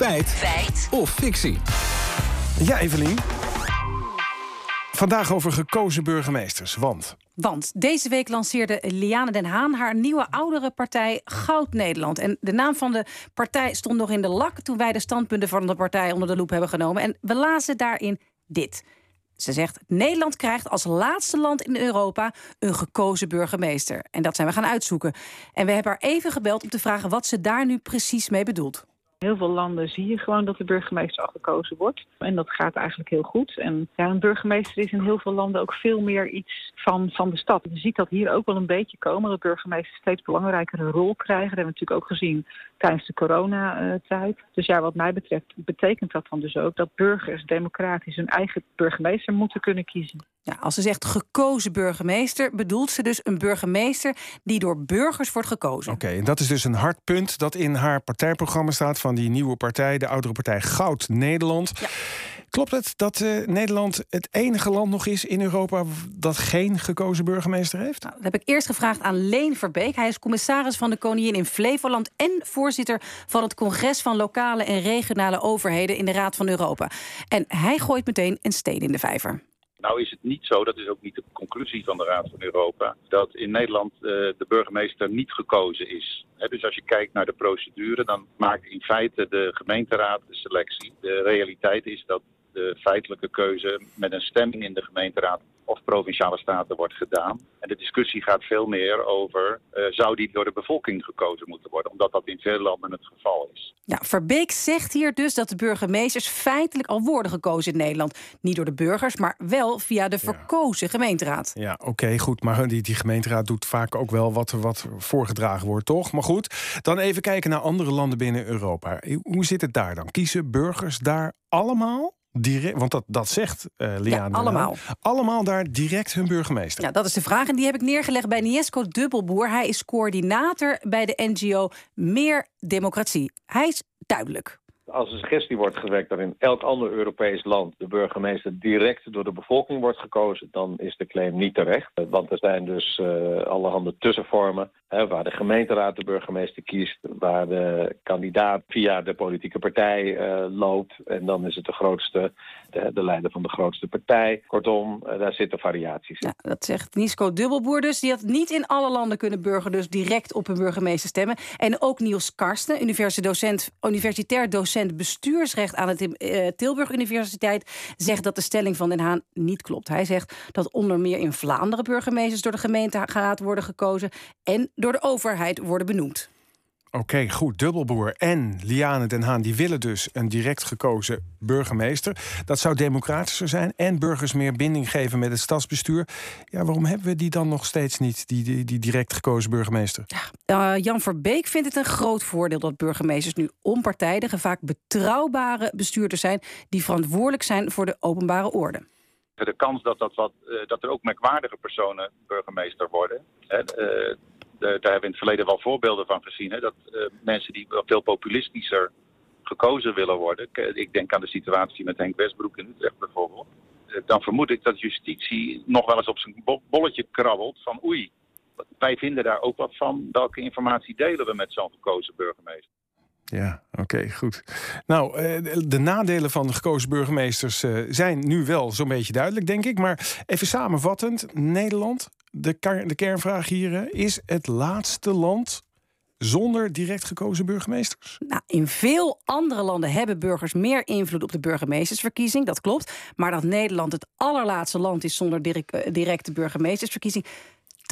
Feit. Feit. Of fictie. Ja, Evelien. Vandaag over gekozen burgemeesters. Want Want deze week lanceerde Liane Den Haan haar nieuwe oudere partij Goud Nederland. En de naam van de partij stond nog in de lak toen wij de standpunten van de partij onder de loep hebben genomen. En we lazen daarin dit. Ze zegt: Nederland krijgt als laatste land in Europa een gekozen burgemeester. En dat zijn we gaan uitzoeken. En we hebben haar even gebeld om te vragen wat ze daar nu precies mee bedoelt. In heel veel landen zie je gewoon dat de burgemeester al gekozen wordt. En dat gaat eigenlijk heel goed. En ja, een burgemeester is in heel veel landen ook veel meer iets van, van de stad. Je ziet dat hier ook wel een beetje komen. Dat burgemeesters steeds belangrijkere rol krijgen. Dat hebben we natuurlijk ook gezien tijdens de coronatijd. Dus ja, wat mij betreft betekent dat dan dus ook dat burgers democratisch hun eigen burgemeester moeten kunnen kiezen. Ja, als ze zegt gekozen burgemeester, bedoelt ze dus een burgemeester die door burgers wordt gekozen. Oké, en dat is dus een hard punt dat in haar partijprogramma staat van die nieuwe partij, de oudere partij Goud Nederland. Ja. Klopt het dat eh, Nederland het enige land nog is in Europa dat geen gekozen burgemeester heeft? Nou, dat heb ik eerst gevraagd aan Leen Verbeek. Hij is commissaris van de Koningin in Flevoland en voorzitter van het congres van lokale en regionale overheden in de Raad van Europa. En hij gooit meteen een steen in de vijver. Nou is het niet zo, dat is ook niet de conclusie van de Raad van Europa, dat in Nederland eh, de burgemeester niet gekozen is. Dus als je kijkt naar de procedure, dan maakt in feite de gemeenteraad de selectie. De realiteit is dat de feitelijke keuze met een stemming in de gemeenteraad of provinciale staten wordt gedaan. En de discussie gaat veel meer over, eh, zou die door de bevolking gekozen moeten worden? Omdat dat in veel landen het geval is. Ja, Verbeek zegt hier dus dat de burgemeesters feitelijk al worden gekozen in Nederland. Niet door de burgers, maar wel via de verkozen gemeenteraad. Ja, oké, goed. Maar die, die gemeenteraad doet vaak ook wel wat, wat voorgedragen wordt, toch? Maar goed, dan even kijken naar andere landen binnen Europa. Hoe zit het daar dan? Kiezen burgers daar allemaal direct, want dat, dat zegt uh, Liane. allemaal. Allemaal daar direct hun burgemeester. Ja, dat is de vraag. En die heb ik neergelegd bij Niesco Dubbelboer. Hij is coördinator bij de NGO Meer Democratie. Hij is duidelijk. Als een suggestie wordt gewekt dat in elk ander Europees land de burgemeester direct door de bevolking wordt gekozen, dan is de claim niet terecht. Want er zijn dus uh, allerhande tussenvormen hè, waar de gemeenteraad de burgemeester kiest, waar de kandidaat via de politieke partij uh, loopt. En dan is het de grootste, de, de leider van de grootste partij. Kortom, uh, daar zitten variaties in. Ja, dat zegt Nisco Dubbelboer dus. Die had niet in alle landen kunnen burger dus direct op een burgemeester stemmen. En ook Niels Karsten, docent, universitair docent bestuursrecht aan de uh, Tilburg Universiteit zegt dat de stelling van Den Haan niet klopt. Hij zegt dat onder meer in Vlaanderen burgemeesters door de gemeenteraad worden gekozen en door de overheid worden benoemd. Oké, goed. Dubbelboer en Liane Den Haan die willen dus een direct gekozen burgemeester. Dat zou democratischer zijn en burgers meer binding geven met het stadsbestuur. Ja, waarom hebben we die dan nog steeds niet, die, die, die direct gekozen burgemeester? Ja, uh, Jan Verbeek vindt het een groot voordeel dat burgemeesters nu onpartijdige, vaak betrouwbare bestuurders zijn die verantwoordelijk zijn voor de openbare orde. De kans dat, dat, wat, uh, dat er ook merkwaardige personen burgemeester worden. Hè, uh, daar hebben we in het verleden wel voorbeelden van gezien. Hè, dat uh, mensen die veel populistischer gekozen willen worden. Ik denk aan de situatie met Henk Westbroek in Utrecht bijvoorbeeld. Dan vermoed ik dat justitie nog wel eens op zijn bolletje krabbelt van oei. Wij vinden daar ook wat van. Welke informatie delen we met zo'n gekozen burgemeester? Ja, oké, goed. Nou, de nadelen van gekozen burgemeesters zijn nu wel zo'n beetje duidelijk, denk ik. Maar even samenvattend, Nederland, de, de kernvraag hier, is het laatste land zonder direct gekozen burgemeesters? Nou, in veel andere landen hebben burgers meer invloed op de burgemeestersverkiezing, dat klopt. Maar dat Nederland het allerlaatste land is zonder direct, directe burgemeestersverkiezing,